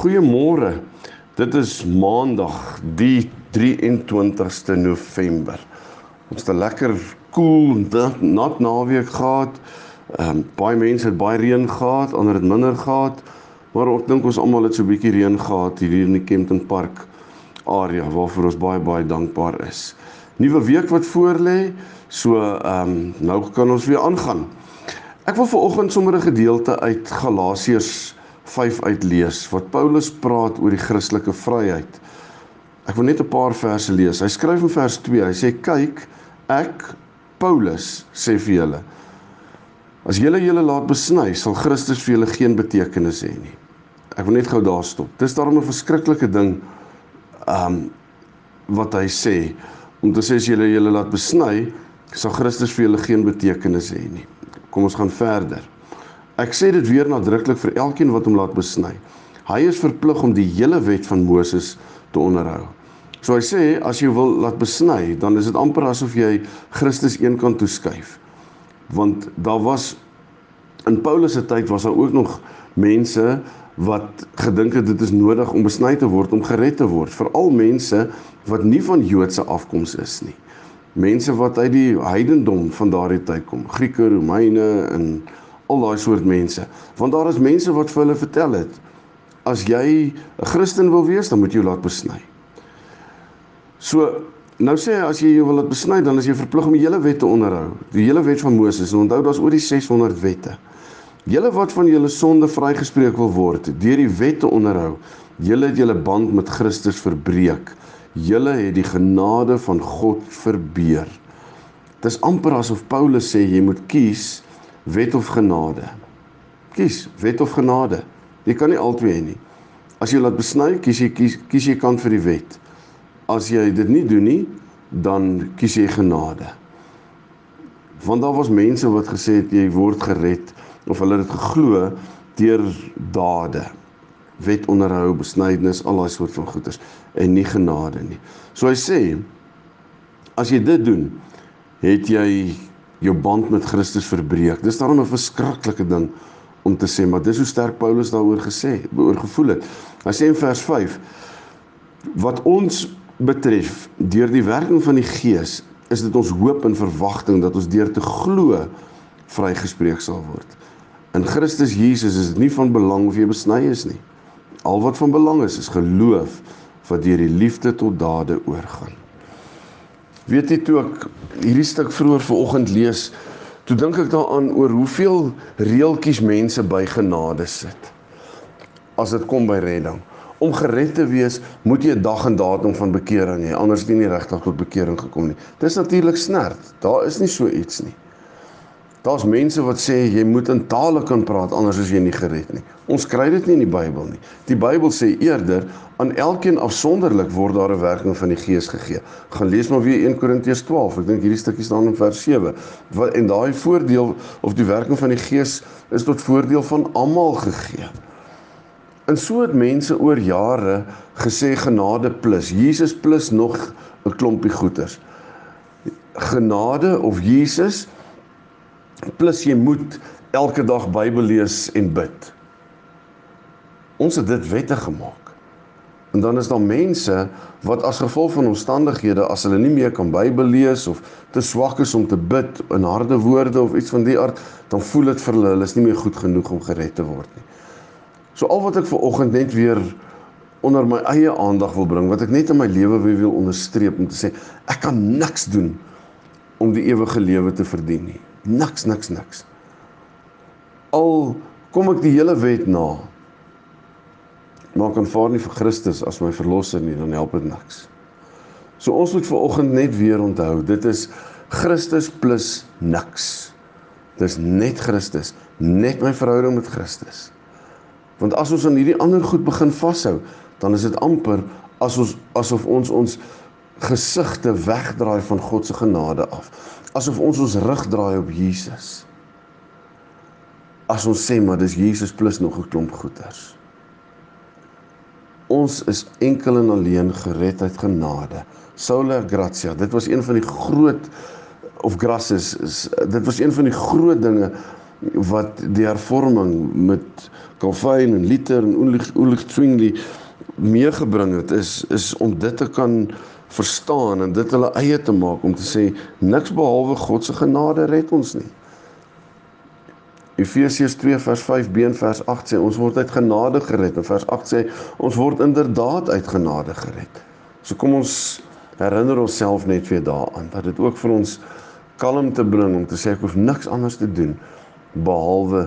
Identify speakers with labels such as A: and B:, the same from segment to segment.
A: Goeiemôre. Dit is Maandag, die 23ste November. Ons het 'n lekker koel, cool, nat naweek gehad. Ehm um, baie mense het baie reën gehad, ander het minder gehad. Maar ek dink ons almal het so 'n bietjie reën gehad hier in die Kempton Park area waarvoor ons baie baie dankbaar is. Nuwe week wat voorlê, so ehm um, nou kan ons weer aangaan. Ek wil vir oggend sommer 'n gedeelte uit Galasiërs 5 uitlees wat Paulus praat oor die Christelike vryheid. Ek wil net 'n paar verse lees. Hy skryf in vers 2. Hy sê kyk, ek Paulus sê vir julle as julle julle laat besny, sal Christus vir julle geen betekenis hê nie. Ek wil net gou daar stop. Dis daarom 'n verskriklike ding um wat hy sê om te sê as julle julle laat besny, sal Christus vir julle geen betekenis hê nie. Kom ons gaan verder. Ek sê dit weer nadruklik vir elkeen wat hom laat besny. Hy is verplig om die hele wet van Moses te onderhou. So hy sê as jy wil laat besny, dan is dit amper asof jy Christus eenkant toeskuif. Want daar was in Paulus se tyd was daar ook nog mense wat gedink het dit is nodig om besny te word om gered te word, veral mense wat nie van Joodse afkoms is nie. Mense wat uit die heidendom van daardie tyd kom, Grieke, Romeine en al daai soort mense. Want daar is mense wat vir hulle vertel het as jy 'n Christen wil wees, dan moet jy jou laat besny. So nou sê hy as jy jou wil laat besny, dan is jy verplig om die hele wet te onderhou. Die hele wet van Moses. En onthou daar's oor die 600 wette. Julle wat van julle sonde vrygespreek wil word deur die wet te onderhou, julle het julle band met Christus verbreek. Julle het die genade van God verbeur. Dis amper asof Paulus sê jy moet kies wet of genade. Kies wet of genade. Jy kan nie albei hê nie. As jy laat besny, kies jy kies, kies jy kant vir die wet. As jy dit nie doen nie, dan kies jy genade. Want daar was mense wat gesê het jy word gered of hulle het dit geglo deur dade. Wet onderhou, besnydenis, al daai soort van goeders en nie genade nie. So hy sê as jy dit doen, het jy jou band met Christus verbreek. Dis daarom 'n verskriklike ding om te sê, maar dis hoe sterk Paulus daaroor gesê, oor gevoel het. Hy sê in vers 5: Wat ons betref, deur die werking van die Gees, is dit ons hoop en verwagting dat ons deur te glo vrygespreek sal word. In Christus Jesus is dit nie van belang of jy besny is nie. Al wat van belang is, is geloof wat deur die liefde tot dade oorgaan. Weet jy toe ek hierdie stuk vroeër vanoggend lees, toe dink ek daaraan oor hoeveel reeltjies mense by genade sit. As dit kom by redding. Om gered te wees, moet jy 'n dag en datum van bekering hê, anders het jy nie regtig tot bekering gekom nie. Dis natuurlik snert. Daar is nie so iets nie. Daar's mense wat sê jy moet in tale kan praat anders as jy nie gered nie. Ons kry dit nie in die Bybel nie. Die Bybel sê eerder aan elkeen afsonderlik word daar 'n werking van die Gees gegee. Gaan lees maar weer 1 Korintiërs 12. Ek dink hierdie stukkie staan in vers 7. Wat en daai voordeel of die werking van die Gees is tot voordeel van almal gegee. En so het mense oor jare gesê genade plus, Jesus plus nog 'n klompie goeters. Genade of Jesus plus jy moet elke dag Bybel lees en bid. Ons het dit wette gemaak. En dan is daar mense wat as gevolg van omstandighede as hulle nie meer kan Bybel lees of te swak is om te bid in harde woorde of iets van die aard, dan voel dit vir hulle hulle is nie meer goed genoeg om gered te word nie. So al wat ek vir oggend net weer onder my eie aandag wil bring, wat ek net in my lewe wil onderstreep om te sê, ek kan niks doen om die ewige lewe te verdien nie. Niks, niks, niks. Al kom ek die hele wet na. Maar kan vaar nie vir Christus as my verlosser nie, dan help dit niks. So ons moet ver oggend net weer onthou, dit is Christus plus niks. Dis net Christus, net my verhouding met Christus. Want as ons aan hierdie ander goed begin vashou, dan is dit amper as ons asof ons ons gesigte wegdraai van God se genade af. Asof ons ons rug draai op Jesus. As ons sê maar dis Jesus plus nog 'n klomp goeders. Ons is enkel en alleen gered uit genade. Sola gratia. Dit was een van die groot of graces is dit was een van die groot dinge wat die hervorming met Calvin en Luther en Ulrich Zwingli meegebring het is is om dit te kan verstaan en dit hulle eie te maak om te sê niks behalwe God se genade red ons nie. Efesiërs 2 vers 5b en vers 8 sê ons word uit genade gered en vers 8 sê ons word inderdaad uit genade gered. So kom ons herinner onsself net weer daaraan dat dit ook vir ons kalmte bring om te sê ek hoef niks anders te doen behalwe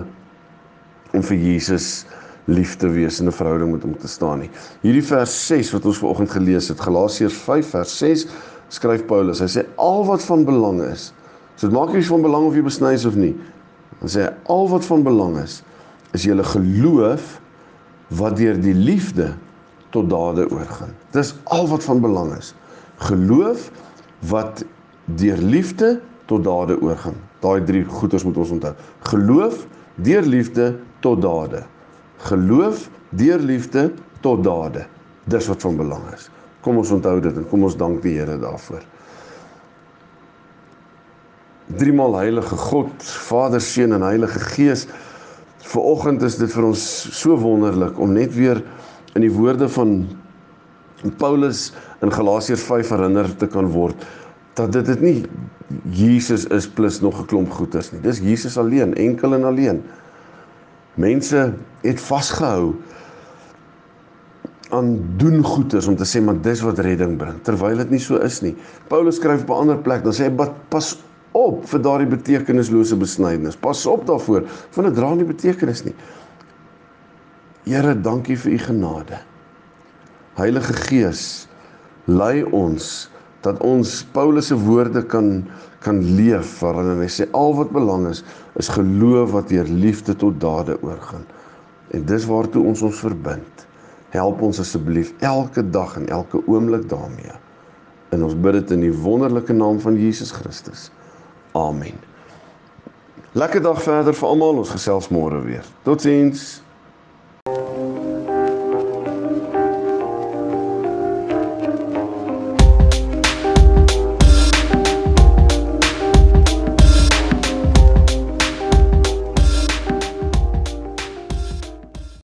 A: om vir Jesus lief te wees in 'n verhouding met hom te staan nie. Hierdie vers 6 wat ons vanoggend gelees het, Galasiërs 5 vers 6, skryf Paulus. Hy sê al wat van belang is, so dit maak nie van belang of jy besny is of nie. Dan sê hy al wat van belang is, is julle geloof wat deur die liefde tot dade oorgaan. Dis al wat van belang is. Geloof wat deur liefde tot dade oorgaan. Daai drie goeders moet ons onthou. Geloof deur liefde tot dade geloof deur liefde tot dade. Dis wat van belang is. Kom ons onthou dit en kom ons dank die Here daarvoor. Driemaal heilige God, Vader, Seun en Heilige Gees. Viroggend is dit vir ons so wonderlik om net weer in die woorde van Paulus in Galasiërs 5 herinner te kan word dat dit dit nie Jesus is plus nog 'n klomp goeders nie. Dis Jesus alleen, enkel en alleen. Mense het vasgehou aan doen goeders om te sê maar dis wat redding bring terwyl dit nie so is nie. Paulus skryf op 'n ander plek dan sê hy pas op vir daardie betekenislose besnydenis. Pas op daarvoor want dit dra nie betekenis nie. Here, dankie vir u genade. Heilige Gees, lei ons dat ons Paulus se woorde kan kan leef waarin hy sê al wat belang is is geloof wat deur liefde tot dade oorgaan. En dis waartoe ons ons verbind. Help ons asseblief elke dag en elke oomblik daarmee. En ons bid dit in die wonderlike naam van Jesus Christus. Amen. Lekker dag verder vir almal. Ons gesels môre weer. Totsiens.